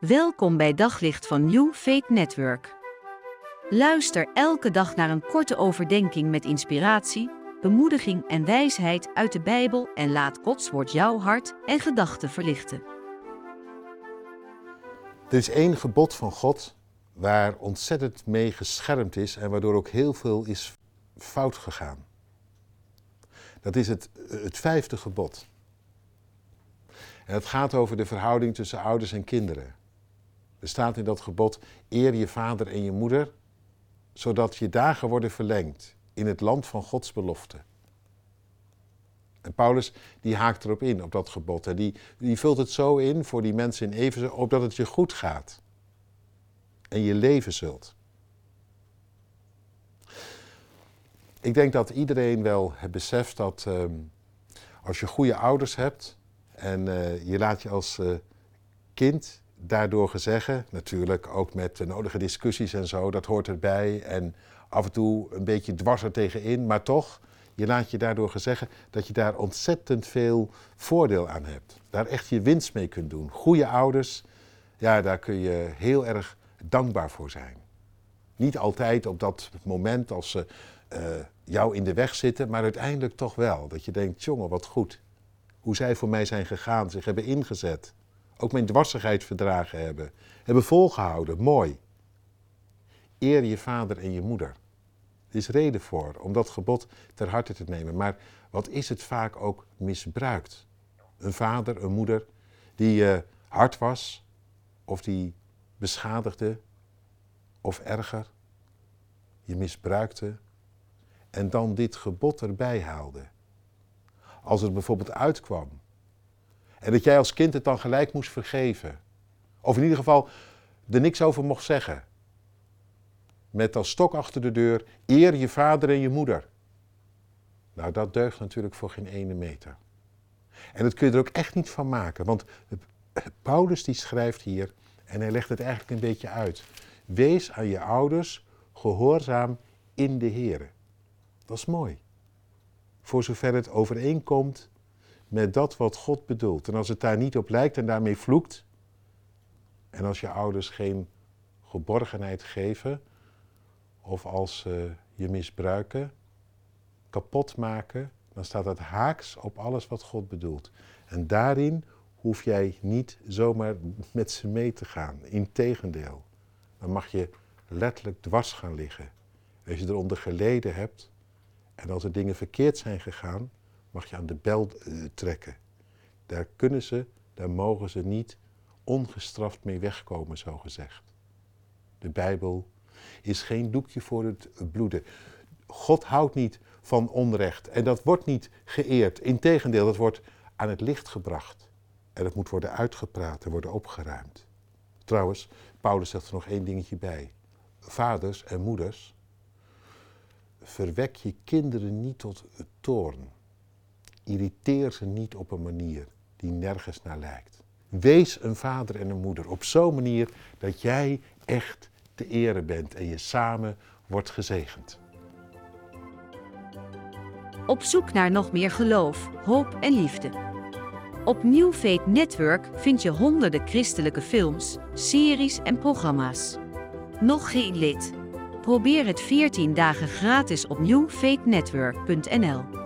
Welkom bij Daglicht van New Faith Network. Luister elke dag naar een korte overdenking met inspiratie, bemoediging en wijsheid uit de Bijbel en laat Gods woord jouw hart en gedachten verlichten. Er is één gebod van God waar ontzettend mee geschermd is en waardoor ook heel veel is fout gegaan. Dat is het, het vijfde gebod. En het gaat over de verhouding tussen ouders en kinderen. Er staat in dat gebod: eer je vader en je moeder, zodat je dagen worden verlengd in het land van Gods belofte. En Paulus die haakt erop in, op dat gebod. En die, die vult het zo in voor die mensen in Efeze, opdat het je goed gaat. En je leven zult. Ik denk dat iedereen wel het beseft dat ehm, als je goede ouders hebt en uh, je laat je als uh, kind daardoor gezeggen, natuurlijk ook met de nodige discussies en zo, dat hoort erbij. En af en toe een beetje dwars er tegenin, maar toch, je laat je daardoor gezeggen dat je daar ontzettend veel voordeel aan hebt. Daar echt je winst mee kunt doen. Goede ouders, ja, daar kun je heel erg dankbaar voor zijn. Niet altijd op dat moment als ze uh, jou in de weg zitten, maar uiteindelijk toch wel. Dat je denkt, jongen, wat goed. Hoe zij voor mij zijn gegaan, zich hebben ingezet ook mijn dwarsigheid verdragen hebben, hebben volgehouden. Mooi. Eer je vader en je moeder. Er is reden voor om dat gebod ter harte te nemen. Maar wat is het vaak ook misbruikt? Een vader, een moeder die uh, hard was, of die beschadigde, of erger, je misbruikte en dan dit gebod erbij haalde. Als het bijvoorbeeld uitkwam en dat jij als kind het dan gelijk moest vergeven. Of in ieder geval er niks over mocht zeggen. Met als stok achter de deur, eer je vader en je moeder. Nou, dat deugt natuurlijk voor geen ene meter. En dat kun je er ook echt niet van maken. Want Paulus die schrijft hier, en hij legt het eigenlijk een beetje uit. Wees aan je ouders gehoorzaam in de Heer. Dat is mooi. Voor zover het overeenkomt met dat wat God bedoelt. En als het daar niet op lijkt en daarmee vloekt, en als je ouders geen geborgenheid geven, of als ze je misbruiken, kapot maken, dan staat dat haaks op alles wat God bedoelt. En daarin hoef jij niet zomaar met ze mee te gaan. Integendeel, dan mag je letterlijk dwars gaan liggen. Als je eronder geleden hebt en als er dingen verkeerd zijn gegaan, mag je aan de bel uh, trekken. Daar kunnen ze, daar mogen ze niet ongestraft mee wegkomen, zo gezegd. De Bijbel is geen doekje voor het bloeden. God houdt niet van onrecht en dat wordt niet geëerd. Integendeel, dat wordt aan het licht gebracht. En het moet worden uitgepraat en worden opgeruimd. Trouwens, Paulus zegt er nog één dingetje bij. Vaders en moeders, verwek je kinderen niet tot toorn irriteer ze niet op een manier die nergens naar lijkt. Wees een vader en een moeder op zo'n manier dat jij echt te ere bent en je samen wordt gezegend. Op zoek naar nog meer geloof, hoop en liefde. Op New Faith Network vind je honderden christelijke films, series en programma's. Nog geen lid? Probeer het 14 dagen gratis op newfaithnetwork.nl.